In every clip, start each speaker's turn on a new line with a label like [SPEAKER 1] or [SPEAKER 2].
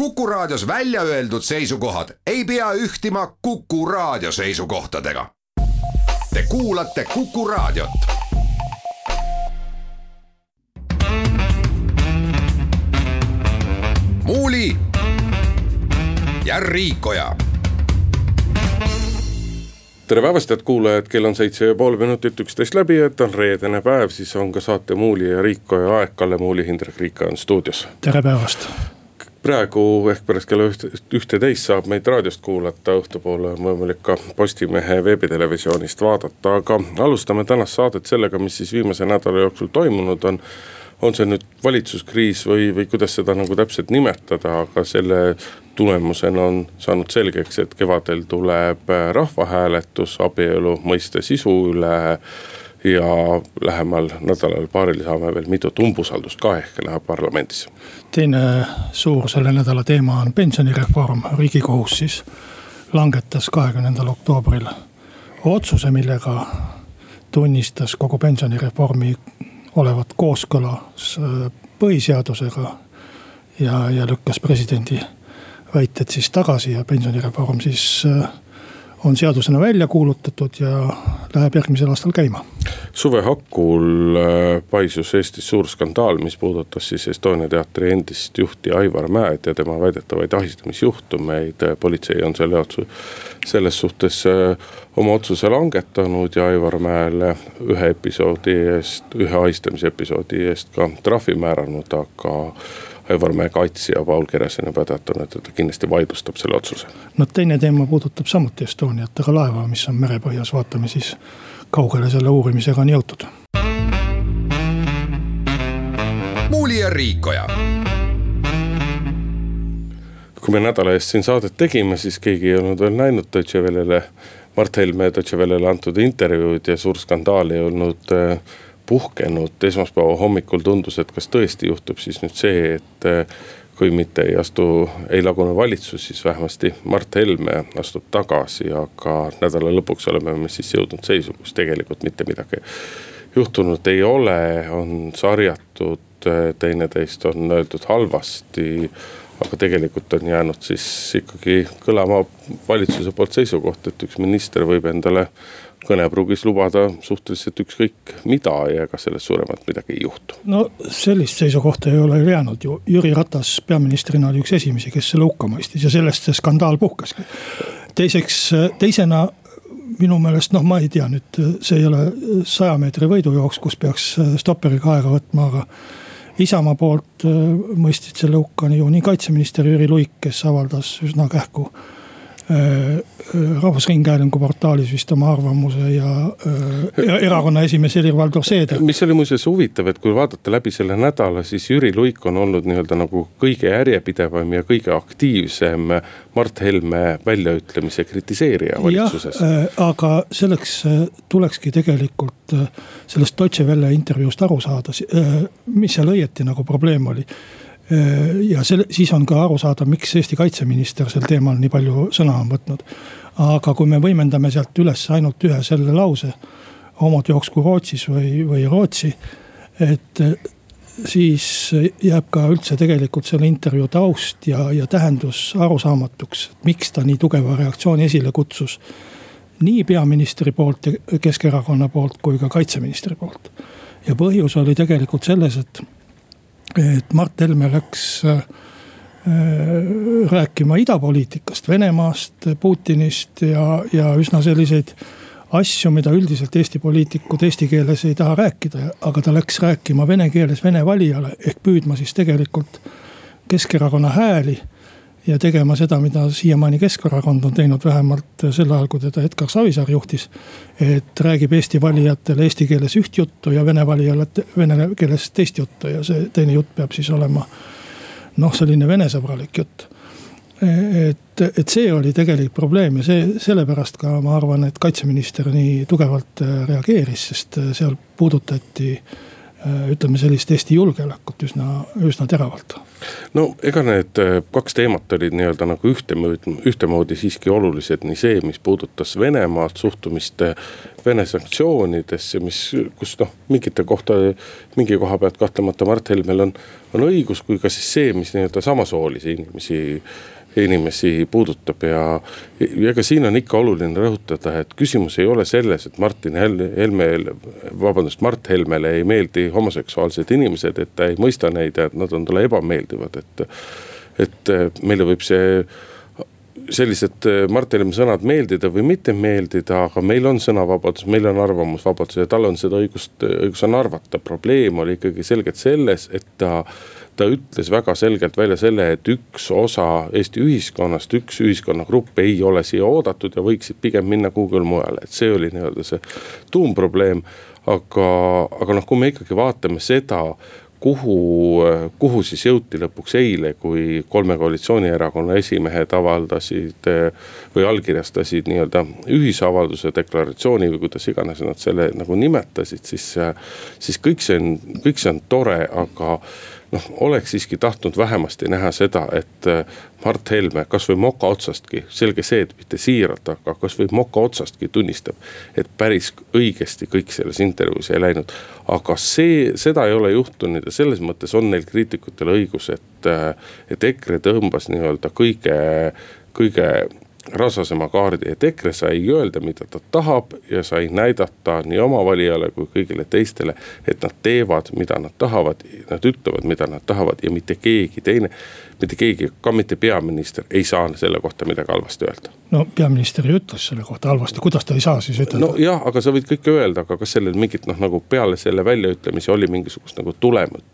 [SPEAKER 1] Kuku Raadios välja öeldud seisukohad ei pea ühtima Kuku Raadio seisukohtadega. Te kuulate Kuku Raadiot. muuli ja Riikoja
[SPEAKER 2] tere päevast, head kuulajad, kell on seitse ja pool minutit üksteist läbi, et on reedene päev, siis on ka saate Muuli ja Riikoja aeg, Kalle Muuli, Hindrek Riika on stuudios.
[SPEAKER 3] tere päevast
[SPEAKER 2] praegu ehk pärast kella ühte, ühteteist saab meid raadiost kuulata, õhtupoole on võimalik ka Postimehe veebitelevisioonist vaadata, aga alustame tänast saadet sellega, mis siis viimase nädala jooksul toimunud on. on see nüüd valitsuskriis või, või kuidas seda nagu täpselt nimetada, aga selle tulemusena on saanud selgeks, et kevadel tuleb rahvahääletus abielu mõiste sisu üle ja lähemal nädalal paaril saame veel mitut umbusaldust ka ehk läheb parlamendis.
[SPEAKER 3] teine suur selle nädala teema on pensionireform, riigikohus siis langetas kahekümnendal oktoobril otsuse, millega tunnistas kogu pensionireformi olevat kooskõlas äh, põhiseadusega. ja, ja lükkas presidendi väited siis tagasi ja pensionireform siis äh, on seadusena välja kuulutatud ja läheb järgmisel aastal käima.
[SPEAKER 2] suve hakul äh, paisus Eestis suur skandaal, mis puudutas siis Estonia teatri endist juhti Aivar Mäed ja tema väidetavaid ahistamisjuhtumeid. politsei on selle otsu-, selles suhtes äh, oma otsuse langetanud ja Aivar Mäele ühe episoodi eest, ühe ahistamise episoodi eest ka trahvi määranud, aga Aivar Mäe kaitsja Paul Keres on juba teatanud, et ta kindlasti vaidlustab selle otsuse.
[SPEAKER 3] no teine teema puudutab samuti Estoniat, aga laeva, mis on merepõhjas, vaatame siis kaugele selle uurimisega on jõutud.
[SPEAKER 1] muuli ja Riikoja
[SPEAKER 2] kui me nädala eest siin saadet tegime, siis keegi ei olnud veel näinud Deutsche Wellele, Mart Helme Deutsche Wellele antud intervjuud ja suur skandaal ei olnud äh, puhkenud esmaspäeva hommikul tundus, et kas tõesti juhtub siis nüüd see, et eh, kui mitte ei astu, ei lagune valitsus, siis vähemasti Mart Helme astub tagasi, aga nädala lõpuks oleme me siis jõudnud seisu, kus tegelikult mitte midagi juhtunud ei ole, on sarjatud, eh, teineteist on öeldud halvasti aga tegelikult on jäänud siis ikkagi kõlama valitsuse poolt seisukoht, et üks minister võib endale kõnepruugis lubada suhteliselt ükskõik mida ja ega sellest suuremat midagi ei juhtu.
[SPEAKER 3] no sellist seisukohta ei ole ju jäänud ju, Jüri Ratas peaministrina oli üks esimesi, kes selle hukka mõistis ja sellest see skandaal puhkeski. teiseks, teisena minu meelest noh, ma ei tea nüüd, see ei ole saja meetri võidujooks, kus peaks stopperiga aega võtma, aga. Isamaa poolt mõistsid selle hukka ju nii kaitseminister Jüri Luik, kes avaldas üsna kähku Äh, äh, Rahvusringhäälingu portaalis vist oma arvamuse ja, äh, ja erakonna esimees Helir-Valdor Seeder.
[SPEAKER 2] mis oli muuseas huvitav, et kui vaadata läbi selle nädala, siis Jüri Luik on olnud nii-öelda nagu kõige järjepidevam ja kõige aktiivsem Mart Helme väljaütlemise kritiseerija valitsuses.
[SPEAKER 3] aga selleks tulekski tegelikult sellest Deutsche Welle intervjuust aru saada, mis seal õieti nagu probleem oli Äh, ja selle, siis on ka arusaadav, miks Eesti kaitseminister sel teemal nii palju sõna on võtnud. aga kui me võimendame sealt üles ainult ühe selle lause, homod jooksku Rootsis või, või Rootsi, et äh, siis jääb ka üldse tegelikult selle intervjuu taust ja, ja tähendus arusaamatuks, miks ta nii tugeva reaktsiooni esile kutsus. nii peaministri poolt ja Keskerakonna poolt kui ka kaitseministri poolt. ja põhjus oli tegelikult selles, et et Mart Helme läks äh, rääkima idapoliitikast, Venemaast, Putinist ja, ja üsna selliseid asju, mida üldiselt Eesti poliitikud eesti keeles ei taha rääkida, aga ta läks rääkima vene keeles vene valijale ehk püüdma siis tegelikult Keskerakonna hääli ja tegema seda, mida siiamaani Keskerakond on teinud, vähemalt sel ajal, kui teda Edgar Savisaar juhtis. et räägib Eesti valijatele eesti keeles üht juttu ja vene valijale vene keeles teist juttu ja see teine jutt peab siis olema noh, selline venesõbralik jutt. et, et see oli tegelik probleem ja see, sellepärast ka ma arvan, et kaitseminister nii tugevalt reageeris, sest seal puudutati ütleme sellist Eesti julgeolekut üsna, üsna teravalt.
[SPEAKER 2] no ega need äh, kaks teemat olid nii-öelda nagu ühtemoodi, ühtemoodi siiski olulised, nii see, mis puudutas Venemaad, suhtumist äh, Vene sanktsioonidesse, mis, kus noh, mingite kohta, mingi koha pealt kahtlemata Mart Helmel on, on õigus, kui ka siis see, mis nii-öelda samasoolisi inimesi inimesi puudutab ja, ja ega siin on ikka oluline rõhutada, et küsimus ei ole selles, et Martin Helme, vabandust, Mart Helmele ei meeldi homoseksuaalsed inimesed, et ta ei mõista neid ja et nad on talle ebameeldivad, et. et meile võib see sellised Mart Helme sõnad meeldida või mitte meeldida, aga meil on sõnavabadus, meil on arvamusvabadus ja tal on seda õigust, õigus on arvata. probleem oli ikkagi selgelt selles, et ta ta ütles väga selgelt välja selle, et üks osa Eesti ühiskonnast, üks ühiskonnagrupp ei ole siia oodatud ja võiksid pigem minna kuhugile mujale, et see oli nii-öelda see tuumprobleem. aga, aga noh, kui me ikkagi vaatame seda, kuhu, kuhu siis jõuti lõpuks eile, kui kolme koalitsioonierakonna esimehed avaldasid või allkirjastasid nii-öelda ühisavalduse, deklaratsiooni või kuidas iganes nad selle nagu nimetasid, siis. siis kõik see on, kõik see on tore, aga noh, oleks siiski tahtnud vähemasti näha seda, et äh, Mart Helme kasvõi moka otsastki, selge see, et mitte siiralt, aga kasvõi moka otsastki tunnistab. et päris õigesti kõik selles intervjuus ei läinud. aga see, seda ei ole juhtunud ja selles mõttes on neil kriitikutel õigus, et, äh, et EKRE tõmbas nii-öelda kõige, kõige rasvasema kaardi, et EKRE sai öelda, mida ta tahab ja sai näidata nii oma valijale kui kõigile teistele. et nad teevad, mida nad tahavad, nad ütlevad, mida nad tahavad ja mitte keegi teine mitte keegi, ka mitte peaminister ei saa selle kohta midagi halvasti öelda.
[SPEAKER 3] no peaminister ju ütles selle kohta halvasti, kuidas ta ei saa siis ütelda?
[SPEAKER 2] nojah, aga sa võid kõike öelda, aga kas sellel mingit noh, nagu peale selle väljaütlemise oli mingisugust nagu tulemit.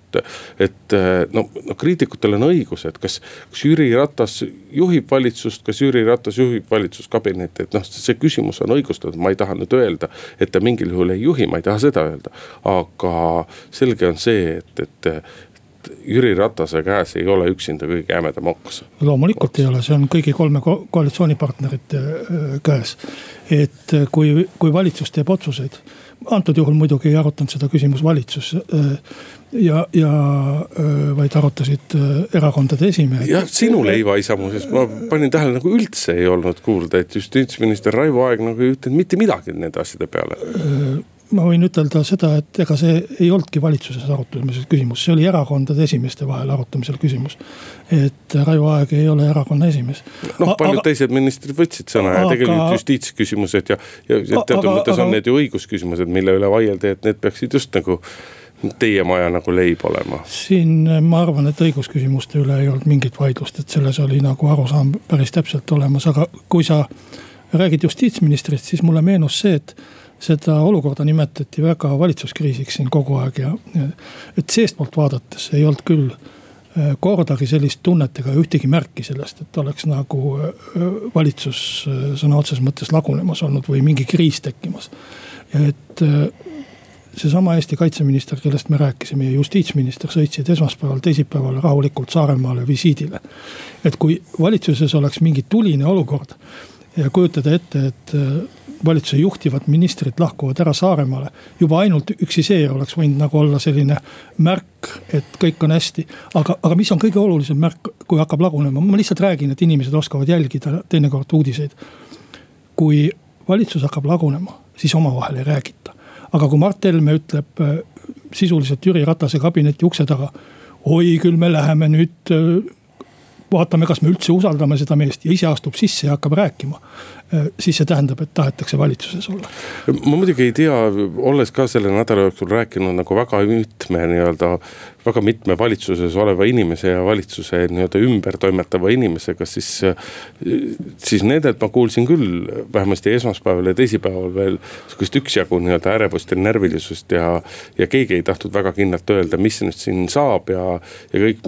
[SPEAKER 2] Et no, no kriitikutel on õigus, et kas, kas Jüri Ratas juhib valitsust, kas Jüri Ratas juhib valitsuskabinetti, et noh, see küsimus on õigustatud, ma ei taha nüüd öelda, et ta mingil juhul ei juhi, ma ei taha seda öelda. aga selge on see, et, et Jüri Ratase käes ei ole üksinda kõige jämedam oks.
[SPEAKER 3] loomulikult oks. ei ole, see on kõigi kolme ko koalitsioonipartnerite käes. et äh, kui, kui valitsus teeb otsuseid, antud juhul muidugi ei arutanud seda küsimus valitsus ja, ja vaid arutasid erakondade esimehed.
[SPEAKER 2] jah, sinu leivaisa muuseas, ma panin tähele, nagu üldse ei olnud kuulda, et justiitsminister Raivo Aeg nagu ei ütelnud mitte midagi nende asjade peale
[SPEAKER 3] ma võin ütelda seda, et ega see ei olnudki valitsuses arutamisel küsimus, see oli erakondade esimeeste vahel arutamisel küsimus. et Raivo Aeg ei ole erakonna esimees.
[SPEAKER 2] noh, paljud aga, teised ministrid võtsid sõna ja tegelikult justiitsküsimused ja, ja, teatud mõttes on need ju õigusküsimused, mille üle vaieldi, et need peaksid just nagu teie maja nagu leib olema?
[SPEAKER 3] siin ma arvan, et õigusküsimuste üle ei olnud mingit vaidlust, et selles oli nagu arusaam päris täpselt olemas, aga kui sa räägid justiitsministrist, siis mulle meenus see, et seda olukorda nimetati väga valitsuskriisiks siin kogu aeg ja, et seestpoolt vaadates ei olnud küll äh, kordagi sellist tunnet ega ühtegi märki sellest, et oleks nagu äh, valitsus äh, sõna otseses mõttes lagunemas olnud või mingi kriis tekkimas. et seesama Eesti kaitseminister, kellest me rääkisime ja justiitsminister sõitsid esmaspäeval, teisipäeval rahulikult Saaremaale visiidile. et kui valitsuses oleks mingi tuline olukord ja kujutada ette, et valitsuse juhtivad ministrid lahkuvad ära Saaremaale. juba ainult üksi see oleks võinud nagu olla selline märk, et kõik on hästi. aga, aga mis on kõige olulisem märk, kui hakkab lagunema, ma lihtsalt räägin, et inimesed oskavad jälgida teinekord uudiseid. kui valitsus hakkab lagunema, siis omavahel ei räägita. aga kui Mart Helme ütleb äh, sisuliselt Jüri Ratase kabineti ukse taga oi, küll me läheme nüüd äh, vaatame, kas me üldse usaldame seda meest ja ise astub sisse ja hakkab rääkima. Äh, siis see tähendab, et tahetakse valitsuses olla.
[SPEAKER 2] ma muidugi ei tea, olles ka selle nädala jooksul rääkinud nagu väga mitme nii-öelda väga mitme valitsuses oleva inimese ja valitsuse nii-öelda ümber toimetava inimesega, siis. siis nendelt ma kuulsin küll vähemasti esmaspäeval ja teisipäeval veel sihukest üksjagu nii-öelda ärevust ja närvilisust ja. ja keegi ei tahtnud väga kindlalt öelda, mis nüüd siin saab ja, ja kõik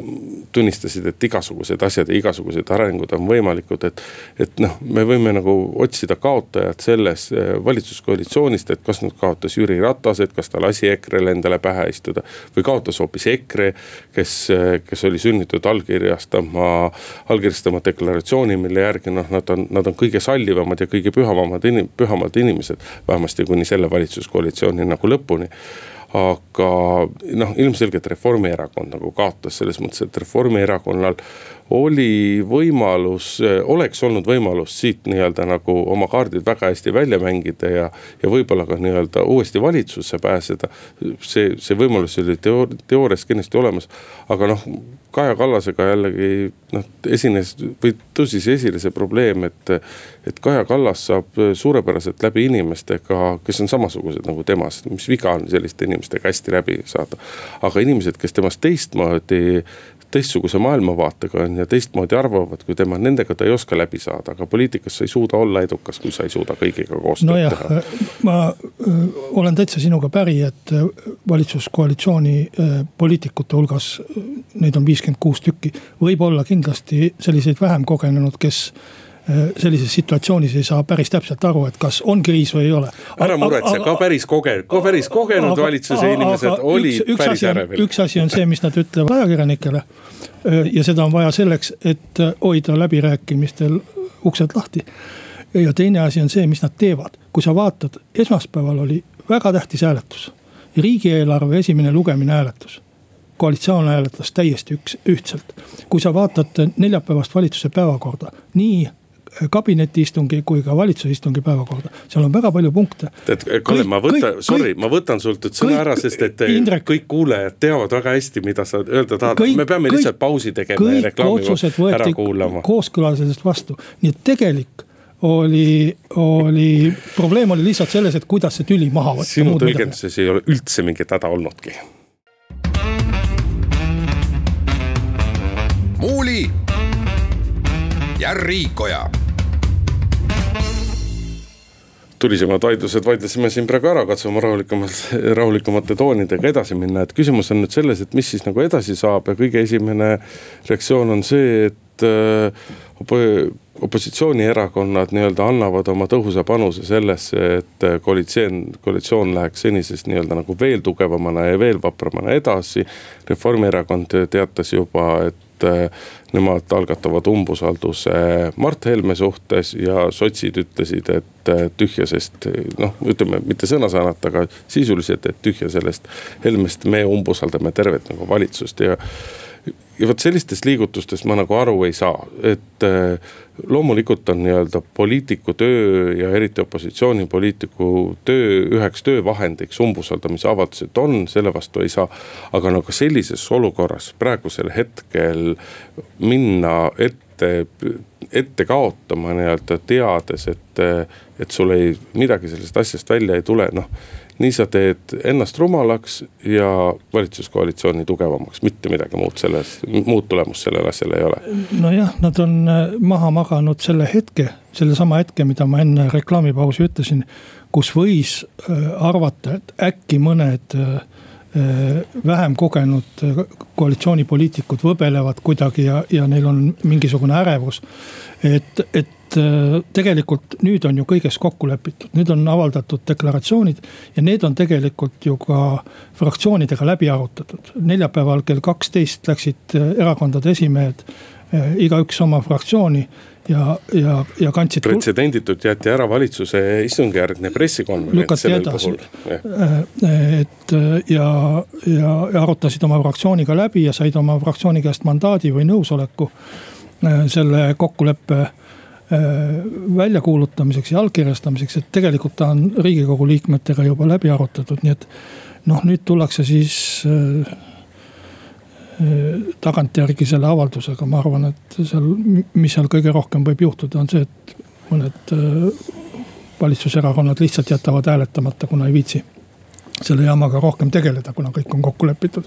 [SPEAKER 2] tunnistasid, et igasugused asjad ja igasugused arengud on võimalikud, et. et noh, me võime nagu otsida kaotajat selles valitsuskoalitsioonist, et kas nüüd kaotas Jüri Ratas, et kas ta lasi EKRE-le endale pähe istuda või kaotas hoopis EKRE kes, kes oli sunnitud allkirjastama, allkirjastama deklaratsiooni, mille järgi noh, nad on, nad on kõige sallivamad ja kõige pühamad inim-, pühamad inimesed. vähemasti kuni selle valitsuskoalitsiooni nagu lõpuni aga noh, ilmselgelt Reformierakond nagu kaotas selles mõttes, et Reformierakonnal oli võimalus, oleks olnud võimalus siit nii-öelda nagu oma kaardid väga hästi välja mängida ja. ja võib-olla ka nii-öelda uuesti valitsusse pääseda. see, see võimalus oli teoor-, teoorias kindlasti olemas, aga noh Kaja Kallasega jällegi noh, esines või tõusis esile see probleem, et. et Kaja Kallas saab suurepäraselt läbi inimestega, kes on samasugused nagu tema, sest mis viga on selliste inimestega hästi läbi saada. aga inimesed, kes temast teistmoodi teistsuguse maailmavaatega on ja teistmoodi arvavad kui tema, nendega ta ei oska läbi saada, aga poliitikas sa ei suuda olla edukas, kui sa ei suuda kõigiga koostööd
[SPEAKER 3] no jah, teha. ma öö, olen täitsa sinuga päri, et valitsuskoalitsiooni öö, poliitikute hulgas, neid on viiskümmend kuus tükki, võib olla kindlasti selliseid vähem kogenenud, kes sellises situatsioonis ei saa päris täpselt aru, et kas on kriis või ei ole.
[SPEAKER 2] ära muretse, ka päris koge-, ka päris kogenud aga, valitsuse inimesed olid päris ärevil.
[SPEAKER 3] üks asi on see, mis nad ütlevad ajakirjanikele. ja seda on vaja selleks, et hoida läbirääkimistel uksed lahti. ja teine asi on see, mis nad teevad, kui sa vaatad, esmaspäeval oli väga tähtis hääletus. riigieelarve esimene lugemine hääletus koalitsioon hääletas täiesti üks, ühtselt. kui sa vaatad neljapäevast valitsuse päevakorda, nii kabinetiistungi kui ka valitsuse istungi päevakorda. seal on väga palju punkte.
[SPEAKER 2] tead, Kalle, ma võtan, sorry, ma võtan sult nüüd sõna kõik, ära, sest et Indrek, kõik kuulajad teavad väga hästi, mida sa öelda tahad. me peame kõik, lihtsalt pausi tegema ja reklaami ära kuulama.
[SPEAKER 3] kooskõlastusest vastu, nii et tegelik oli, oli, probleem oli lihtsalt selles, et kuidas see tüli maha võtta.
[SPEAKER 2] sinu tõlgenduses ei ole üldse mingit häda olnudki.
[SPEAKER 1] muuli ja Riikoja
[SPEAKER 2] tulisemad vaidlused vaidlesime siin praegu ära, katsume rahulikumalt, rahulikumate toonidega edasi minna, et küsimus on nüüd selles, et mis siis nagu edasi saab ja kõige esimene reaktsioon on see, et äh, opositsioonierakonnad nii-öelda annavad oma tõhusa panuse sellesse, et koalitsioon, koalitsioon läheks senisest nii-öelda nagu veel tugevamana ja veel vapramana edasi. Reformierakond teatas juba, et et äh, nemad algatavad umbusalduse Mart Helme suhtes ja sotsid ütlesid, et äh, tühja sest noh, ütleme mitte sõna-sõnalt, aga sisuliselt, et tühja sellest Helmest, me umbusaldame tervet nagu valitsust ja ja vot sellistest liigutustest ma nagu aru ei saa, et äh, loomulikult on nii-öelda poliitiku töö ja eriti opositsioonipoliitiku töö üheks töövahendiks umbusaldamise avaldused on, selle vastu ei saa. aga no ka sellises olukorras praegusel hetkel minna ette, ette kaotama nii-öelda teades, et, et sul ei, midagi sellest asjast välja ei tule, noh nii sa teed ennast rumalaks ja valitsuskoalitsiooni tugevamaks, mitte midagi muud selles, muud tulemust sellel asjal ei ole.
[SPEAKER 3] nojah, nad on äh, maha maganud selle hetke, sellesama hetke, mida ma enne reklaamipausi ütlesin. kus võis äh, arvata, et äkki mõned äh, vähem kogenud koalitsioonipoliitikud võbelevad kuidagi ja, ja neil on mingisugune ärevus. et, et Äh, tegelikult nüüd on ju kõiges kokku lepitud, nüüd on avaldatud deklaratsioonid ja need on tegelikult ju ka fraktsioonidega läbi arutatud. neljapäeval kell kaksteist läksid äh, erakondade esimehed äh, igaüks oma fraktsiooni ja, ja, ja kandsid.
[SPEAKER 2] pretsedenditult jäeti ära valitsuse istungjärgne pressikonverents sellel puhul.
[SPEAKER 3] et ja, ja, ja arutasid oma fraktsiooniga läbi ja said oma fraktsiooni käest mandaadi või nõusoleku selle kokkuleppe Äh, väljakuulutamiseks ja allkirjastamiseks, et tegelikult ta on riigikogu liikmetega juba läbi arutatud, nii et noh, nüüd tullakse siis äh, äh, tagantjärgi selle avaldusega, ma arvan, et seal, mis seal kõige rohkem võib juhtuda, on see, et mõned valitsuserakonnad lihtsalt jätavad hääletamata, kuna ei viitsi selle jamaga rohkem tegeleda, kuna kõik on kokku lepitud.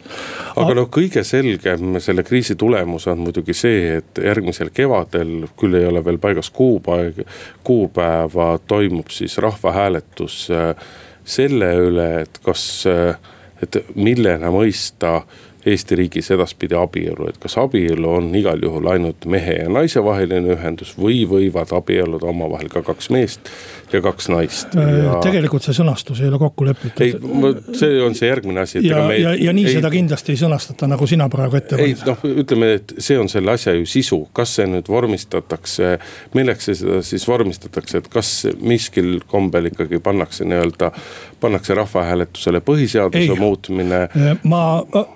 [SPEAKER 2] aga noh, kõige selgem selle kriisi tulemus on muidugi see, et järgmisel kevadel, küll ei ole veel paigas kuupäev, kuupäeva, toimub siis rahvahääletus äh, selle üle, et kas, äh, et millena mõista Eesti riigis edaspidi abielu, et kas abielu on igal juhul ainult mehe ja naise vaheline ühendus või võivad abielluda omavahel ka kaks meest ja kaks naist
[SPEAKER 3] äh,
[SPEAKER 2] ja....
[SPEAKER 3] tegelikult see sõnastus ei ole kokku lepitud.
[SPEAKER 2] ei, see on see järgmine asi.
[SPEAKER 3] ja, me... ja, ja nii ei... seda kindlasti ei sõnastata, nagu sina praegu ette
[SPEAKER 2] ei noh, ütleme, et see on selle asja ju sisu, kas see nüüd vormistatakse, milleks see seda siis vormistatakse, et kas miskil kombel ikkagi pannakse nii-öelda, pannakse rahvahääletusele põhiseaduse ei. muutmine.
[SPEAKER 3] ma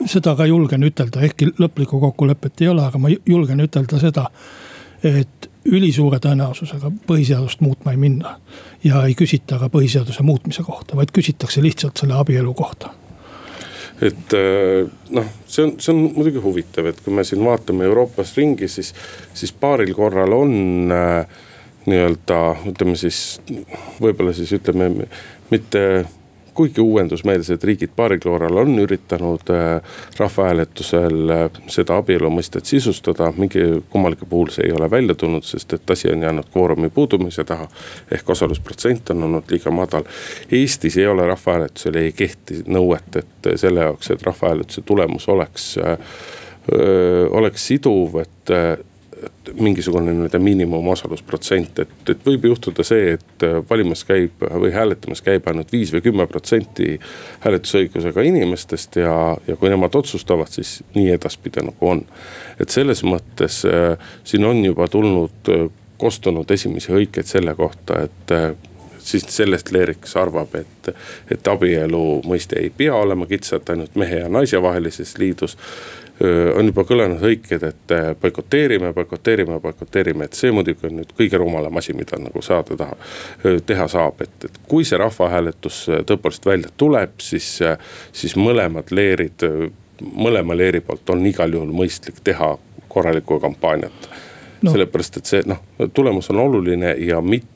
[SPEAKER 3] seda ka julgen ütelda, ehkki lõplikku kokkulepet ei ole, aga ma julgen ütelda seda, et ülisuure tõenäosusega põhiseadust muutma ei minna. ja ei küsita ka põhiseaduse muutmise kohta, vaid küsitakse lihtsalt selle abielu kohta
[SPEAKER 2] et äh, noh, see on, see on muidugi huvitav, et kui me siin vaatame Euroopas ringi, siis, siis paaril korral on äh, nii-öelda ütleme siis, võib-olla siis ütleme mitte kuigi uuendusmeelsed riigid paaril korral on üritanud äh, rahvahääletusel äh, seda abielu mõistet sisustada, mingi kummalgi puhul see ei ole välja tulnud, sest et asi on jäänud kvoorumi puudumise taha. ehk osalusprotsent on olnud liiga madal. Eestis ei ole rahvahääletusel, ei kehti nõuet, et selle jaoks, et rahvahääletuse tulemus oleks äh, oleks siduv, et mingisugune nii-öelda miinimumosalusprotsent, et, et võib juhtuda see, et valimas käib või hääletamas käib ainult viis või kümme protsenti hääletusõigusega inimestest ja, ja kui nemad otsustavad, siis nii edaspidi nagu on. et selles mõttes äh, siin on juba tulnud äh,, kostunud esimesi hõikeid selle kohta, et äh, siis sellest Leeriks arvab, et, et abielu mõiste ei pea olema kitsalt ainult mehe ja naise vahelises liidus on juba kõlanud hõiked, et äh, boikoteerime, boikoteerime, boikoteerime, et see muidugi on nüüd kõige rumalam asi, mida nagu saada taha, teha saab, et, et kui see rahvahääletus tõepoolest välja tuleb, siis, siis mõlemad leerid, mõlema leeri poolt on igal juhul mõistlik teha korralikku kampaaniat. No.. sellepärast, et see noh, tulemus on oluline ja mitte,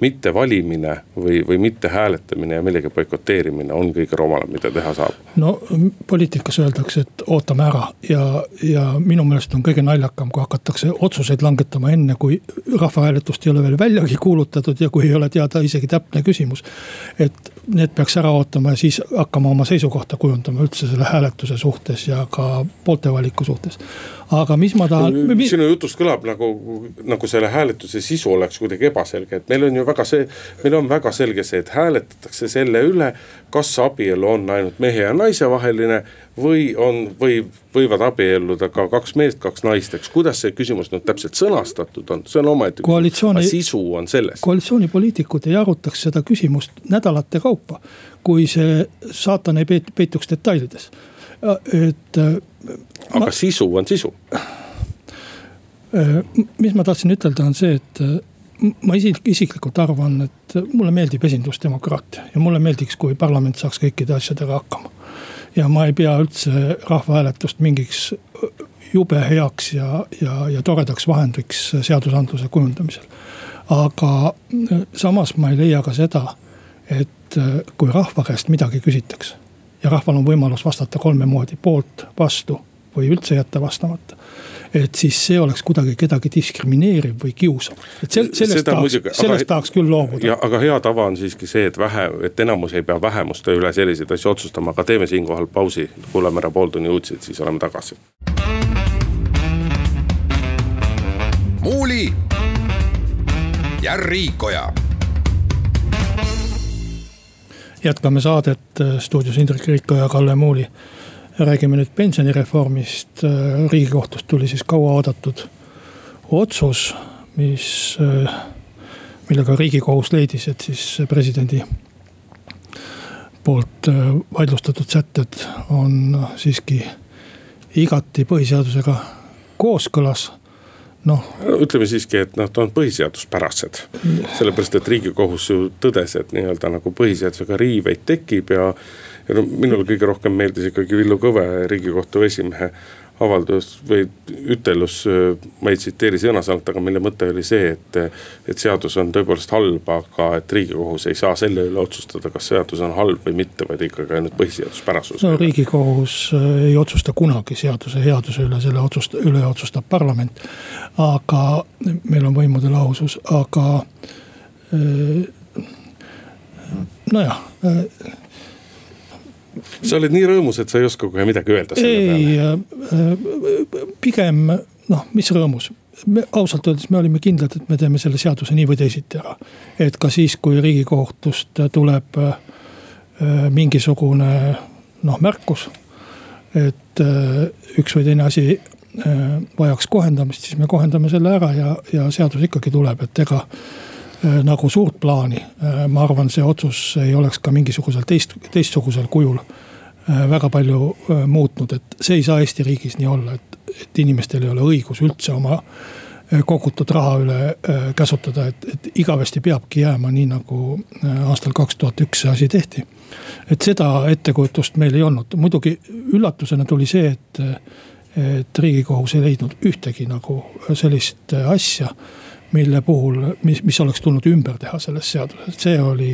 [SPEAKER 2] mitte valimine või, või mitte hääletamine ja millegi boikoteerimine on kõige rumalam, mida teha saab.
[SPEAKER 3] no poliitikas öeldakse, et ootame ära ja, ja minu meelest on kõige naljakam, kui hakatakse otsuseid langetama enne, kui rahvahääletust ei ole veel väljagi kuulutatud ja kui ei ole teada isegi täpne küsimus. et need peaks ära ootama ja siis hakkama oma seisukohta kujundama üldse selle hääletuse suhtes ja ka poolte valiku suhtes. aga mis ma tahan.
[SPEAKER 2] sinu jutust kõlab nagu, nagu selle hääletuse sisu oleks kuidagi ebaselge, et meil on ju väga see, meil on väga selge see, et hääletatakse selle üle, kas abielu on ainult mehe ja naise vaheline või on, või võivad abielluda ka kaks meest, kaks naist, eks, kuidas see küsimus nüüd täpselt sõnastatud on, see on omaette
[SPEAKER 3] küsimus,
[SPEAKER 2] sisu on selles.
[SPEAKER 3] koalitsioonipoliitikud ei arutaks seda küsimust nädalate kaupa, kui see saatan ei peituks detailides, et.
[SPEAKER 2] aga ma, sisu on sisu
[SPEAKER 3] Äh, mis ma tahtsin ütelda, on see, et äh, ma isik, isiklikult arvan, et mulle meeldib esindusdemokraatia ja mulle meeldiks, kui parlament saaks kõikide asjadega hakkama. ja ma ei pea üldse rahvahääletust mingiks jube heaks ja, ja, ja toredaks vahendiks seadusandluse kujundamisel. aga samas ma ei leia ka seda, et kui rahva käest midagi küsitakse ja rahval on võimalus vastata kolme moodi, poolt, vastu või üldse jätta vastamata et siis see oleks kuidagi kedagi diskrimineeriv või kiusav. et sel-, sellest Seda tahaks, sellest aga, tahaks küll loobuda.
[SPEAKER 2] aga hea tava on siiski see, et vähe, et enamus ei pea vähemuste üle selliseid asju otsustama, aga teeme siinkohal pausi, kuulame ära pooltunni uudiseid, siis oleme tagasi.
[SPEAKER 1] muuli ja Riikoja
[SPEAKER 3] jätkame saadet stuudios Indrek Riikoja ja Kalle Muuli räägime nüüd pensionireformist, riigikohtust tuli siis kauaoodatud otsus, mis, millega riigikohus leidis, et siis presidendi poolt vaidlustatud sätted on siiski igati põhiseadusega kooskõlas noh.
[SPEAKER 2] ütleme siiski, et noh, ta on põhiseaduspärased. sellepärast, et riigikohus ju tõdes, et nii-öelda nagu põhiseadusega riiveid tekib ja ja no minule kõige rohkem meeldis ikkagi Villu Kõve, riigikohtu esimehe avaldus või ütelus, ma ei tsiteeri sõna-sõnalt, aga mille mõte oli see, et. et seadus on tõepoolest halb, aga et riigikohus ei saa selle üle otsustada, kas seadus on halb või mitte, vaid ikkagi ainult põhiseaduspärasus.
[SPEAKER 3] no riigikohus äh, ei otsusta kunagi seaduse headuse üle, selle otsust-, üle otsustab parlament. aga meil on võimude lahusus, aga äh, nojah äh,
[SPEAKER 2] sa oled nii rõõmus, et sa ei oska kohe midagi öelda
[SPEAKER 3] selle peale. ei, pigem noh, mis rõõmus me ausalt öeldes me olime kindlad, et me teeme selle seaduse nii või teisiti ära. et ka siis, kui riigikohtust tuleb äh, mingisugune noh, märkus. et äh, üks või teine asi äh, vajaks kohendamist, siis me kohendame selle ära ja, ja seadus ikkagi tuleb, et ega nagu suurt plaani, ma arvan, see otsus ei oleks ka mingisugusel teist, teistsugusel kujul väga palju muutnud, et see ei saa Eesti riigis nii olla, et et inimestel ei ole õigus üldse oma äh, kogutud raha üle äh, käsutada, et, et igavesti peabki jääma nii nagu äh, aastal kaks tuhat üks see asi tehti. et seda ettekujutust meil ei olnud, muidugi üllatusena tuli see, et, et riigikohus ei leidnud ühtegi nagu sellist asja mille puhul, mis, mis oleks tulnud ümber teha selles seaduses, see oli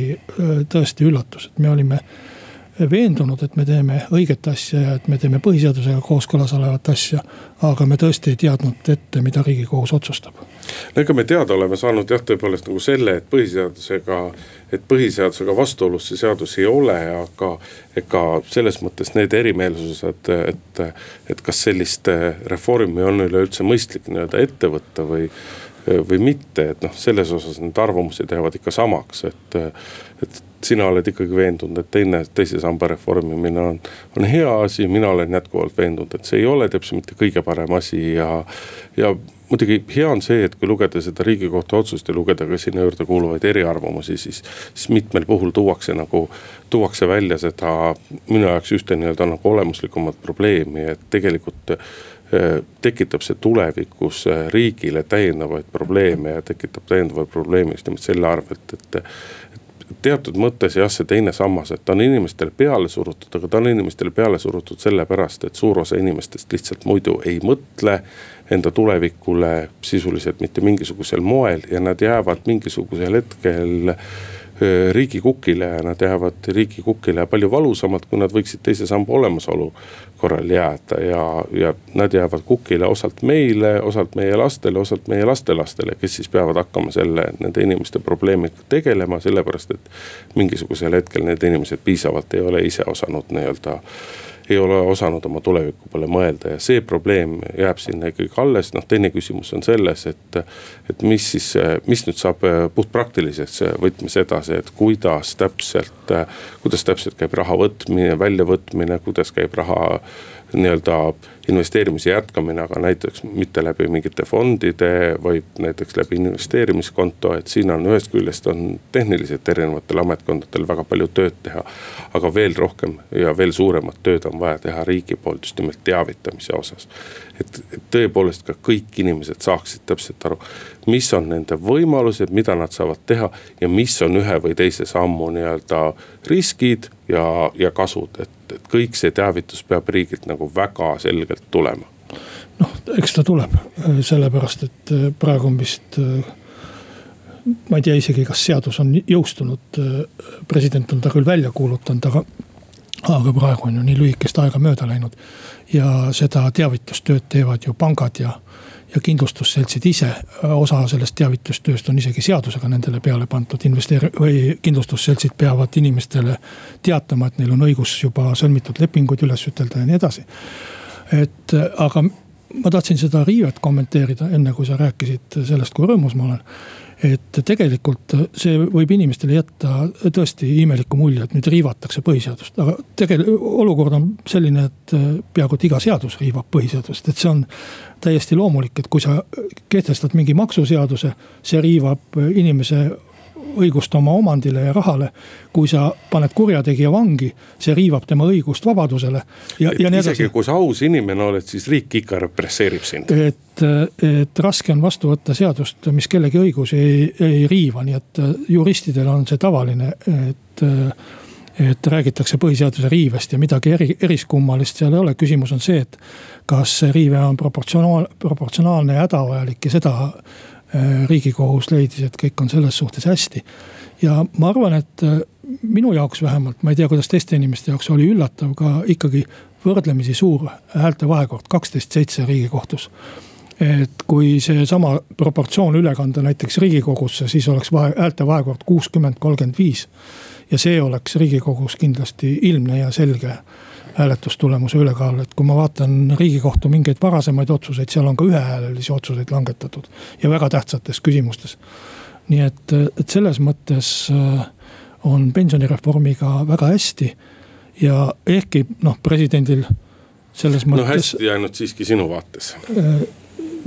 [SPEAKER 3] tõesti üllatus, et me olime veendunud, et me teeme õiget asja ja et me teeme põhiseadusega kooskõlas olevat asja. aga me tõesti ei teadnud ette, mida riigikohus otsustab.
[SPEAKER 2] no ega me teada oleme saanud jah, tõepoolest nagu selle, et põhiseadusega, et põhiseadusega vastuolus see seadus ei ole, aga ega selles mõttes need erimeelsused, et, et kas sellist reformi on üleüldse mõistlik nii-öelda ette võtta või või mitte, et noh, selles osas need arvamused jäävad ikka samaks, et, et sina oled ikkagi veendunud, et teine, teise samba reformimine on, on hea asi, mina olen jätkuvalt veendunud, et see ei ole täpselt mitte kõige parem asi ja, ja muidugi hea on see, et kui lugeda seda riigikohtu otsust ja lugeda ka sinna juurde kuuluvaid eriarvamusi, siis, siis mitmel puhul tuuakse nagu, tuuakse välja seda minu jaoks ühte nii-öelda nagu olemuslikumat probleemi, et tegelikult tekitab see tulevikus eh, riigile täiendavaid probleeme ja tekitab täiendavaid probleeme just nimelt selle arvelt, et teatud mõttes jah, see teine sammas, et ta on inimestele peale surutud, aga ta on inimestele peale surutud sellepärast, et suur osa inimestest lihtsalt muidu ei mõtle enda tulevikule sisuliselt mitte mingisugusel moel ja nad jäävad mingisugusel hetkel riigi kukile ja nad jäävad riigi kukile palju valusamalt, kui nad võiksid teise samba olemasolu korral jääda ja, ja nad jäävad kukile osalt meile, osalt meie lastele, osalt meie lastelastele, kes siis peavad hakkama selle, nende inimeste probleemiga tegelema, sellepärast et mingisugusel hetkel need inimesed piisavalt ei ole ise osanud nii-öelda ei ole osanud oma tuleviku peale mõelda ja see probleem jääb sinna ikkagi alles, noh teine küsimus on selles, et. et mis siis, mis nüüd saab puhtpraktilises võtmes edasi, et kuidas täpselt, kuidas täpselt käib raha võtmine, väljavõtmine, kuidas käib raha nii-öelda investeerimise jätkamine, aga näiteks mitte läbi mingite fondide, vaid näiteks läbi investeerimiskonto, et siin on ühest küljest on tehniliselt erinevatel ametkondadel väga palju tööd teha. aga veel rohkem ja veel suuremat tööd on vaja teha riigi poolt just nimelt teavitamise osas. et, tõepoolest ka kõik inimesed saaksid täpselt aru, mis on nende võimalused, mida nad saavad teha ja mis on ühe või teise sammu nii-öelda riskid ja, ja kasud, et, et kõik see teavitus peab riigilt nagu väga selgelt tulema.
[SPEAKER 3] noh, eks ta tuleb, sellepärast et äh, praegu on vist äh, ma ei tea isegi, kas seadus on jõustunud, äh, president on ta küll välja kuulutanud, aga. aga praegu on ju nii lühikest aega mööda läinud ja seda teavitustööd teevad ju pangad ja ja kindlustusseltsid ise, osa sellest teavitustööst on isegi seadusega nendele peale pandud, investeeri- või kindlustusseltsid peavad inimestele teatama, et neil on õigus juba sõlmitud lepinguid üles ütelda ja nii edasi. et aga ma tahtsin seda riivet kommenteerida, enne kui sa rääkisid sellest, kui rõõmus ma olen et tegelikult see võib inimestele jätta tõesti imeliku mulje, et nüüd riivatakse põhiseadust, aga tegelikult olukord on selline, et peaaegu et iga seadus riivab põhiseadust, et see on täiesti loomulik, et kui sa kehtestad mingi maksuseaduse, see riivab inimese õigust oma omandile ja rahale. kui sa paned kurjategija vangi, see riivab tema õigust vabadusele.
[SPEAKER 2] ja, ja nii edasi. isegi kui sa aus inimene oled, siis riik ikka represseerib sind.
[SPEAKER 3] et, et raske on vastu võtta seadust, mis kellegi õigusi ei, ei riiva, nii et juristidel on see tavaline, et et räägitakse põhiseaduse riivest ja midagi eri, eriskummalist seal ei ole, küsimus on see, et kas see riive on proportsionaal, proportsionaalne ja hädavajalik ja seda Äh, riigikohus leidis, et kõik on selles suhtes hästi. ja ma arvan, et äh, minu jaoks vähemalt, ma ei tea, kuidas teiste inimeste jaoks oli üllatav ka ikkagi võrdlemisi suur häälte vahekord, kaksteist, seitse riigikohtus. et kui seesama proportsioon üle kanda näiteks riigikogusse, siis oleks vahe, häälte vahekord kuuskümmend, kolmkümmend viis. ja see oleks riigikogus kindlasti ilmne ja selge hääletustulemuse ülekaal, et kui ma vaatan riigikohtu mingeid varasemaid otsuseid, seal on ka ühehäälelisi otsuseid langetatud ja väga tähtsates küsimustes. nii et, et selles mõttes äh, on pensionireformiga väga hästi ja ehkki noh, presidendil selles mõttes.
[SPEAKER 2] no hästi ainult siiski sinu vaates
[SPEAKER 3] äh,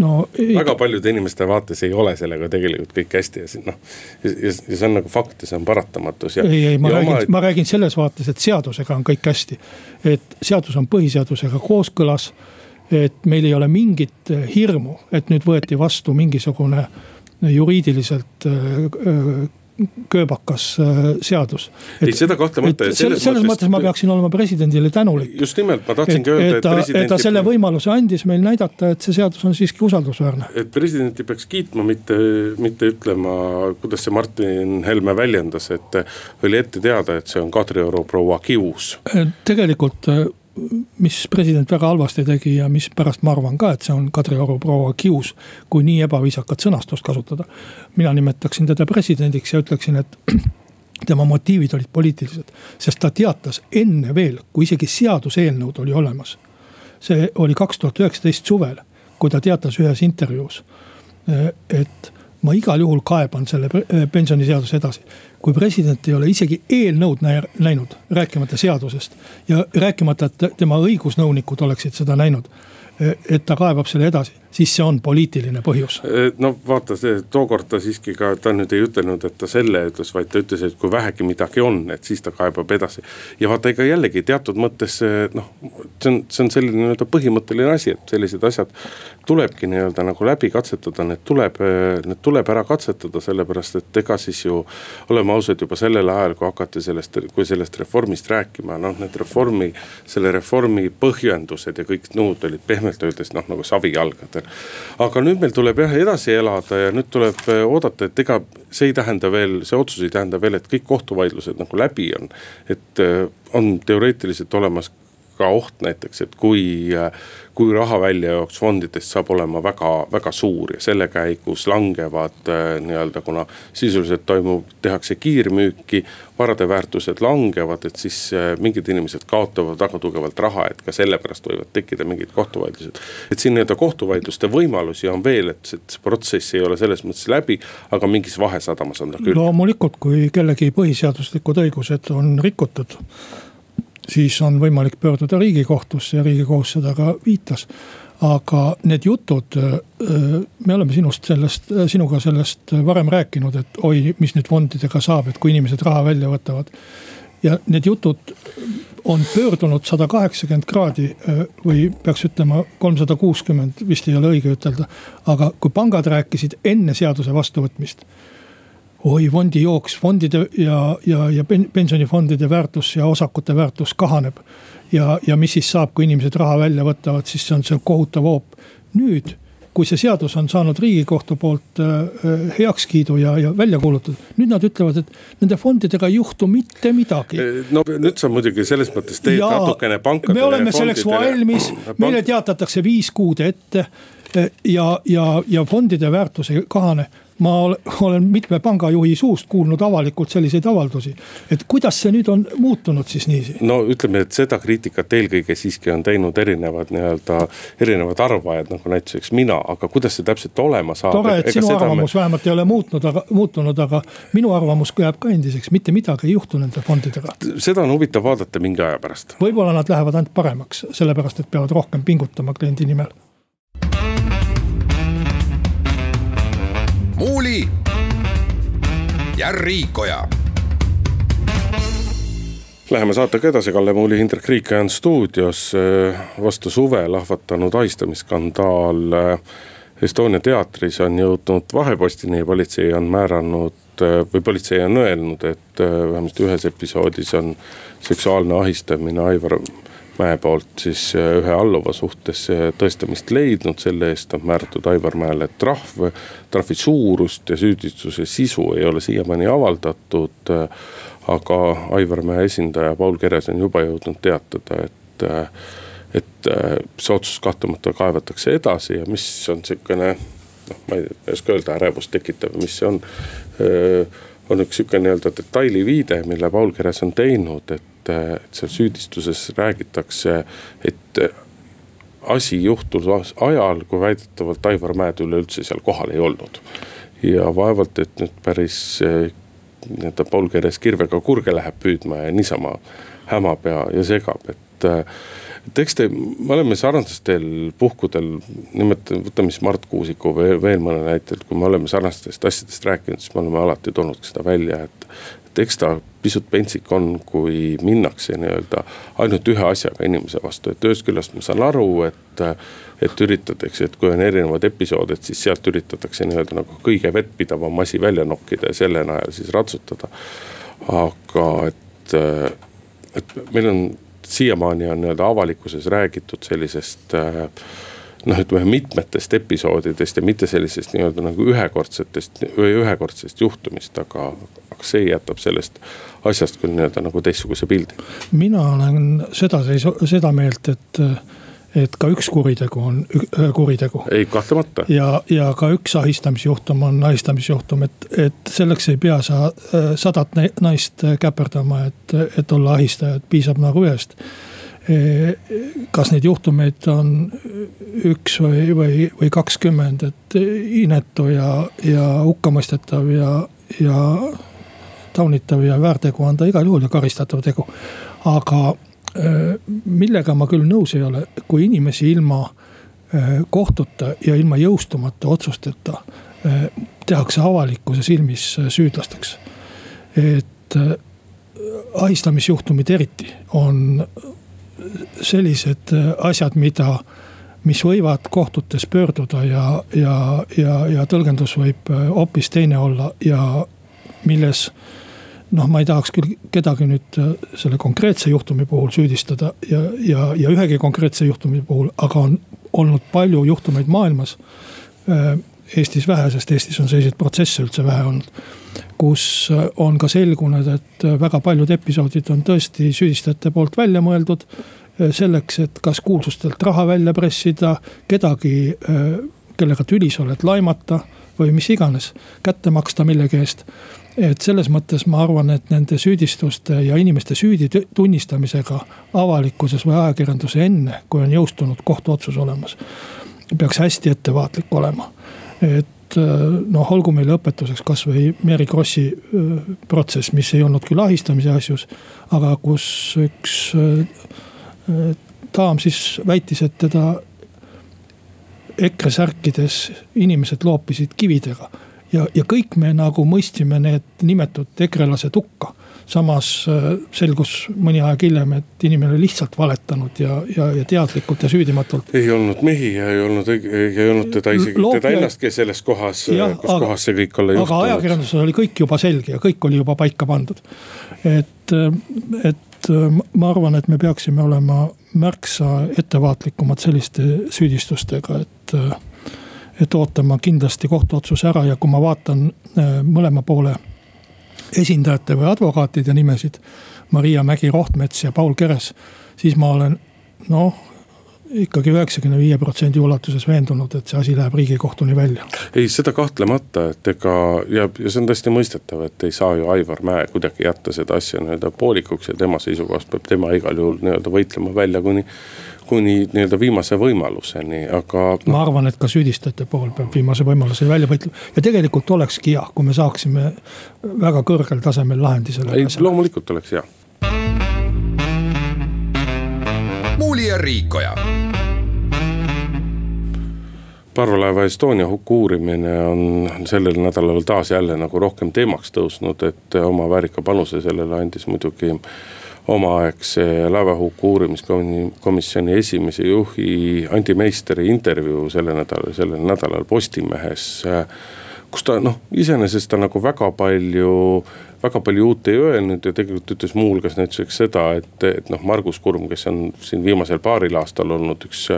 [SPEAKER 3] no
[SPEAKER 2] ei.... väga paljude inimeste vaates ei ole sellega tegelikult kõik hästi ja noh, ja, see on nagu fakt ja see on paratamatus
[SPEAKER 3] ei, ei, ma räägin oma..., ma räägin selles vaates, et seadusega on kõik hästi. et seadus on põhiseadusega kooskõlas, et meil ei ole mingit hirmu, et nüüd võeti vastu mingisugune juriidiliselt kööbakas äh, seadus.
[SPEAKER 2] ei, seda kahtlemata.
[SPEAKER 3] selles, selles mõttes ma peaksin olema presidendile tänulik.
[SPEAKER 2] just nimelt, ma tahtsingi öelda,
[SPEAKER 3] et president. et ta selle võimaluse andis meil näidata, et see seadus on siiski usaldusväärne.
[SPEAKER 2] et presidenti peaks kiitma, mitte, mitte ütlema, kuidas see Martin Helme väljendas, et oli ette teada, et see on Kadrioru proua kius.
[SPEAKER 3] tegelikult mis president väga halvasti tegi ja mispärast ma arvan ka, et see on Kadrioru proua kius, kui nii ebaviisakat sõnastust kasutada. mina nimetaksin teda presidendiks ja ütleksin, et tema motiivid olid poliitilised, sest ta teatas enne veel, kui isegi seaduseelnõud oli olemas. see oli kaks tuhat üheksateist suvel, kui ta teatas ühes intervjuus, et ma igal juhul kaeban selle pensioniseaduse edasi kui president ei ole isegi eelnõud näinud, rääkimata seadusest ja rääkimata, et tema õigusnõunikud oleksid seda näinud et ta kaebab selle edasi, siis see on poliitiline põhjus.
[SPEAKER 2] no vaata, tookord ta siiski ka, ta nüüd ei ütelnud, et ta selle ütles, vaid ta ütles, et kui vähegi midagi on, et siis ta kaebab edasi. ja vaata, ega jällegi teatud mõttes noh, see on, see on selline nii-öelda põhimõtteline asi, et sellised asjad tulebki nii-öelda nagu läbi katsetada, need tuleb, need tuleb ära katsetada, sellepärast et ega siis ju. oleme ausad, juba sellel ajal, kui hakati sellest, kui sellest reformist rääkima, noh need reformi, selle reformi põhjendused ja kõik muud olid pehmelt öeldes noh, nagu savijalgadel. aga nüüd meil tuleb jah edasi elada ja nüüd tuleb äh, oodata, et ega see ei tähenda veel, see otsus ei tähenda veel, et kõik kohtuvaidlused nagu läbi on. et äh, on teoreetiliselt olemas ka oht näiteks, et kui, kui raha väljajooks fondidest saab olema väga-väga suur ja selle käigus langevad äh, nii-öelda, kuna sisuliselt toimub, tehakse kiirmüüki. varade väärtused langevad, et siis äh, mingid inimesed kaotavad väga tugevalt raha, et ka sellepärast võivad tekkida mingid kohtuvaidlused. et siin nii-öelda kohtuvaidluste võimalusi on veel, et see protsess ei ole selles mõttes läbi, aga mingis vahesadamas on ta küll.
[SPEAKER 3] loomulikult, kui kellegi põhiseaduslikud õigused on rikutud siis on võimalik pöörduda riigikohtusse ja riigikohus seda ka viitas. aga need jutud, me oleme sinust sellest, sinuga sellest varem rääkinud, et oi, mis nüüd fondidega saab, et kui inimesed raha välja võtavad. ja need jutud on pöördunud sada kaheksakümmend kraadi või peaks ütlema kolmsada kuuskümmend, vist ei ole õige ütelda. aga kui pangad rääkisid enne seaduse vastuvõtmist oi fondi jooks, fondide ja, ja, ja pensionifondide väärtus ja osakute väärtus kahaneb. ja, ja mis siis saab, kui inimesed raha välja võtavad, siis see on see kohutav hoop. nüüd, kui see seadus on saanud riigikohtu poolt äh, heakskiidu ja, ja välja kuulutatud, nüüd nad ütlevad, et nende fondidega ei juhtu mitte midagi.
[SPEAKER 2] no nüüd sa muidugi selles mõttes teed ja natukene pankadele.
[SPEAKER 3] me oleme selleks valmis, meile teatatakse viis kuud ette ja, ja, ja fondide väärtus ei kahane ma olen mitme pangajuhi suust kuulnud avalikult selliseid avaldusi. et kuidas see nüüd on muutunud siis niiviisi?
[SPEAKER 2] no ütleme, et seda kriitikat eelkõige siiski on teinud erinevad nii-öelda, erinevad arvajad nagu näiteks mina, aga kuidas see täpselt olema saab?
[SPEAKER 3] tore, et sinu arvamus me... vähemalt ei ole muutnud, aga muutunud, aga minu arvamus jääb ka endiseks, mitte midagi ei juhtu nende fondidega.
[SPEAKER 2] seda on huvitav vaadata mingi aja pärast.
[SPEAKER 3] võib-olla nad lähevad ainult paremaks, sellepärast et peavad rohkem pingutama kliendi nimel
[SPEAKER 1] ja Riikoja.
[SPEAKER 2] Läheme saatega edasi, Kalle Muuli, Hindrek Riikoja on stuudios. vastu suve lahvatanud ahistamisskandaal Estonia teatris on jõudnud vahepostini, politsei on määranud või politsei on öelnud, et vähemasti ühes episoodis on seksuaalne ahistamine Aivar Mäe poolt siis äh, ühe alluva suhtes äh, tõestamist leidnud, selle eest on määratud Aivar Mäele trahv. trahvi suurust ja süüdistuse sisu ei ole siiamaani avaldatud. Äh, aga Aivar Mäe esindaja Paul Keres on juba jõudnud teatada, et et see otsus kahtlemata kaevatakse edasi ja mis on sihukene noh, ma ei oska öelda, ärevust tekitav, mis see on. on üks sihuke nii-öelda detaili viide, mille Paul Keres on teinud, et, et seal süüdistuses räägitakse, et asi juhtus ajal, kui väidetavalt Aivar Mäed üleüldse seal kohal ei olnud. ja vaevalt, et nüüd päris nii-öelda Paul Keres kirvega kurge läheb püüdma ja niisama hämab ja, ja segab, et et eks te, me oleme sarnastel puhkudel, nimetame, võtame siis Mart Kuusiku või veel mõne näite, et kui me oleme sarnastest asjadest rääkinud, siis me oleme alati toonud seda välja, et. Et eks ta pisut pentsik on, kui minnakse nii-öelda ainult ühe asjaga inimese vastu, et ühest küljest ma saan aru, et. et üritatakse, et kui on erinevad episood, et siis sealt üritatakse nii-öelda nagu kõige vettpidavam asi välja nokkida ja selle najal siis ratsutada. aga et, et meil on siiamaani on nii-öelda avalikkuses räägitud sellisest äh, noh, ütleme mitmetest episoodidest ja mitte sellisest nii-öelda nagu ühekordsetest või ühekordsest juhtumist, aga, aga see jätab sellest asjast küll nii-öelda nagu teistsuguse pildi.
[SPEAKER 3] mina olen seda, seda meelt, et et ka üks kuritegu on kuritegu.
[SPEAKER 2] ei, kahtlemata.
[SPEAKER 3] ja, ja ka üks ahistamisjuhtum on ahistamisjuhtum, et, et selleks ei pea sa sadat naist käperdama, et, et olla ahistaja, et piisab nagu ühest. Kas neid juhtumeid on üks või, või, või kakskümmend, et inetu ja, ja hukkamõistetav ja, ja taunitav ja väärtegu on ta igal juhul ja karistatav tegu. aga Äh, millega ma küll nõus ei ole, kui inimesi ilma äh, kohtuta ja ilma jõustumata otsusteta äh, tehakse avalikkuse silmis süüdlasteks. et ahistamisjuhtumid eriti on sellised asjad, mida, mis võivad kohtutes pöörduda ja, ja, ja, ja tõlgendus võib hoopis teine olla ja milles noh, ma ei tahaks küll kedagi nüüd äh, selle konkreetse juhtumi puhul süüdistada ja, ja, ja ühegi konkreetse juhtumi puhul, aga on olnud palju juhtumeid maailmas. Äh, Eestis vähe, sest Eestis on selliseid protsesse üldse vähe olnud. kus äh, on ka selgunud, et väga paljud episoodid on tõesti süüdistajate poolt välja mõeldud. selleks, et kas kuulsustelt raha välja pressida, kedagi, kellega tülis oled, laimata või mis iganes, kätte maksta millegi eest et selles mõttes ma arvan, et nende süüdistuste ja inimeste süüdi tunnistamisega avalikkuses või ajakirjanduse enne, kui on jõustunud kohtuotsus olemas. peaks hästi ettevaatlik olema, et äh, noh, olgu meile õpetuseks kasvõi Mary Krossi äh, protsess, mis ei olnud küll ahistamise asjus. aga kus üks äh, daam siis väitis, et teda EKRE särkides inimesed loopisid kividega ja, ja kõik me nagu mõistsime need nimetud ekrelased hukka. Samas äh, selgus mõni aeg hiljem, et inimene oli lihtsalt valetanud ja, ja, ja teadlikult ja süüdimatult.
[SPEAKER 2] ei olnud mehi ja ei olnud, ei olnud teda isegi Loop, teda ennastki selles kohas, kus aga, kohas see kõik olla juhtunud.
[SPEAKER 3] aga ajakirjanduses oli kõik juba selge ja kõik oli juba paika pandud. et, et ma arvan, et me peaksime olema märksa ettevaatlikumad selliste süüdistustega, et et ootama kindlasti kohtuotsuse ära ja kui ma vaatan äh, mõlema poole esindajate või advokaatide nimesid. Maria Mägi-Rohtmets ja Paul Keres, siis ma olen noh ikkagi üheksakümne viie protsendi ulatuses veendunud, et see asi läheb riigikohtuni välja.
[SPEAKER 2] ei, seda kahtlemata, et ega ja, ja see on täiesti mõistetav, et ei saa ju Aivar Mäe kuidagi jätta seda asja nii-öelda poolikuks ja tema seisukohast peab tema igal juhul nii-öelda võitlema välja kuni kuni nii-öelda viimase võimaluseni, aga
[SPEAKER 3] no.. ma arvan, et ka süüdistajate puhul peab viimase võimaluseni välja võitlema ja tegelikult olekski hea, kui me saaksime väga kõrgel tasemel lahendi sellele
[SPEAKER 2] asjale. loomulikult oleks hea. Ja Riikoja parvlaeva Estonia huku uurimine on sellel nädalal taas jälle nagu rohkem teemaks tõusnud, et oma väärika panuse sellele andis muidugi omaaegse laevahuku uurimiskomisjoni esimese juhi Andi Meisteri intervjuu selle nädala, sellel nädalal Postimehes. kus ta noh, iseenesest ta nagu väga palju, väga palju uut ei öelnud ja tegelikult ütles muuhulgas näituseks seda, et, et noh, Margus Kurm, kes on siin viimasel paaril aastal olnud üks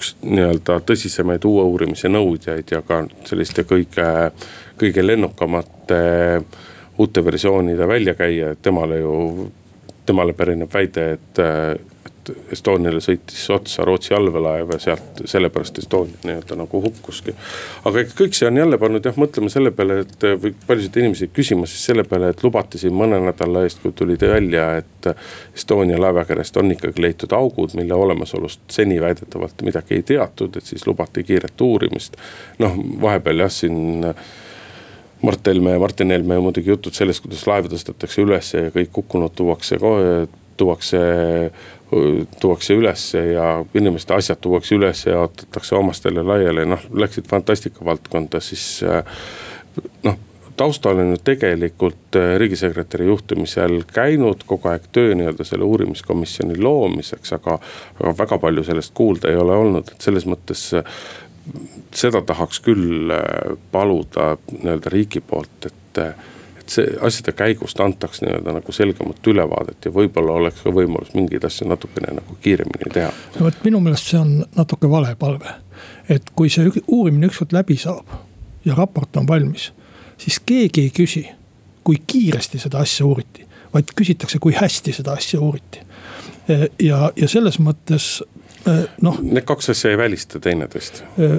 [SPEAKER 2] üks nii-öelda tõsisemaid uue uurimise nõudjaid ja ka selliste kõige, kõige lennukamate uute versioonide väljakäija, et temale ju temale pärineb väide, et Estoniale sõitis otsa Rootsi allveelaev ja sealt sellepärast Estonia nii-öelda nagu hukkuski. aga kõik see on jälle pannud jah mõtlema selle peale, et või paljusid inimesi küsima siis selle peale, et lubati siin mõne nädala eest, kui tuli välja, et Estonia laevakerest on ikkagi leitud augud, mille olemasolust seni väidetavalt midagi ei teatud, et siis lubati kiiret uurimist. noh, vahepeal jah, siin Mart Helme ja Martin Helme muidugi jutud sellest, kuidas laev tõstetakse ülesse ja kõik hukkunud tuuakse tuuakse, tuuakse ülesse ja inimeste asjad tuuakse üles ja jaotatakse omastele laiali, noh läksid fantastika valdkonda, siis noh taustal on ju tegelikult riigisekretäri juhtimisel käinud kogu aeg töö nii-öelda selle uurimiskomisjoni loomiseks, aga, aga väga palju sellest kuulda ei ole olnud, et selles mõttes seda tahaks küll paluda nii-öelda riigi poolt, et, et see asjade käigust antaks nii-öelda nagu selgemat ülevaadet ja võib-olla oleks ka võimalus mingeid asju natukene nagu kiiremini teha.
[SPEAKER 3] no vot minu meelest see on natuke vale palve. et kui see uurimine ükskord läbi saab ja raport on valmis, siis keegi ei küsi, kui kiiresti seda asja uuriti, vaid küsitakse, kui hästi seda asja uuriti ja, ja selles mõttes
[SPEAKER 2] noh. Need kaks asja ei välista teineteist.
[SPEAKER 3] Äh,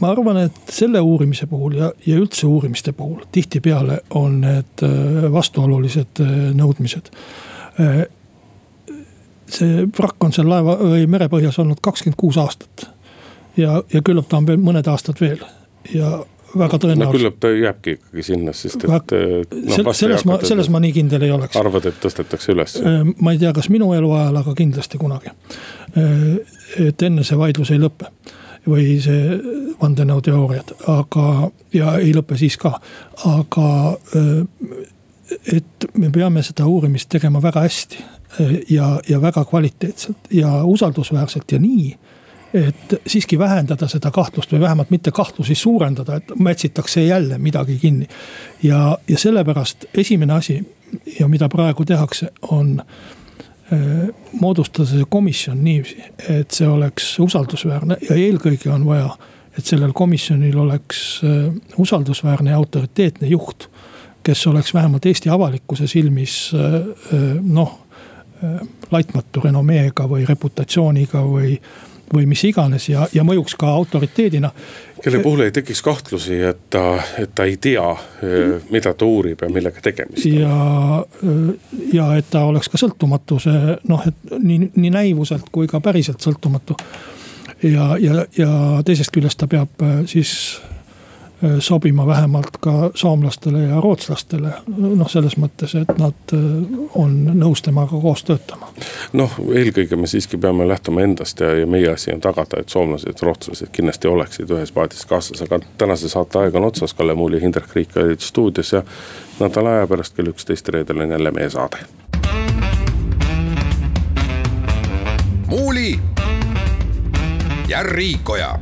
[SPEAKER 3] ma arvan, et selle uurimise puhul ja, ja üldse uurimiste puhul tihtipeale on need äh, vastuolulised nõudmised. see vrakk on seal laeva või merepõhjas olnud kakskümmend kuus aastat. ja, ja küllap ta on veel mõned aastad veel ja väga tõenäoliselt.
[SPEAKER 2] no küllap ta jääbki ikkagi sinna, sest et
[SPEAKER 3] no,. selles ma, selles ma nii kindel ei oleks.
[SPEAKER 2] arvad, et tõstetakse üles?
[SPEAKER 3] ma ei tea, kas minu eluajal, aga kindlasti kunagi. et enne see vaidlus ei lõpe või see vandenõuteooriad, aga ja ei lõpe siis ka, aga et me peame seda uurimist tegema väga hästi ja, ja väga kvaliteetselt ja usaldusväärselt ja nii et siiski vähendada seda kahtlust või vähemalt mitte kahtlusi suurendada, et mätsitakse jälle midagi kinni. ja, ja sellepärast esimene asi ja mida praegu tehakse, on äh, moodustada see komisjon niiviisi, et see oleks usaldusväärne ja eelkõige on vaja, et sellel komisjonil oleks äh, usaldusväärne ja autoriteetne juht. kes oleks vähemalt Eesti avalikkuse silmis äh, noh, laitmatu renomeega või reputatsiooniga või või mis iganes ja, ja mõjuks ka autoriteedina.
[SPEAKER 2] kelle puhul ei tekiks kahtlusi, et ta, et ta ei tea, mida ta uurib ja millega tegemist
[SPEAKER 3] on. ja, ja et ta oleks ka sõltumatu, see noh, et nii, nii näivuselt kui ka päriselt sõltumatu. ja, ja, ja teisest küljest ta peab siis Äh, sobima vähemalt ka soomlastele ja rootslastele. noh, selles mõttes, et nad äh, on nõus temaga koos töötama.
[SPEAKER 2] noh, eelkõige me siiski peame lähtuma endast ja, ja meie asi on tagada, et soomlased, rootslased kindlasti oleksid ühes paadis kaasas, aga tänase saate aeg on otsas, Kalle Muuli ja Hindrek Riik olid stuudios ja nädala aja pärast kell üksteist reedel on jälle meie saade.
[SPEAKER 1] muuli ja Riikoja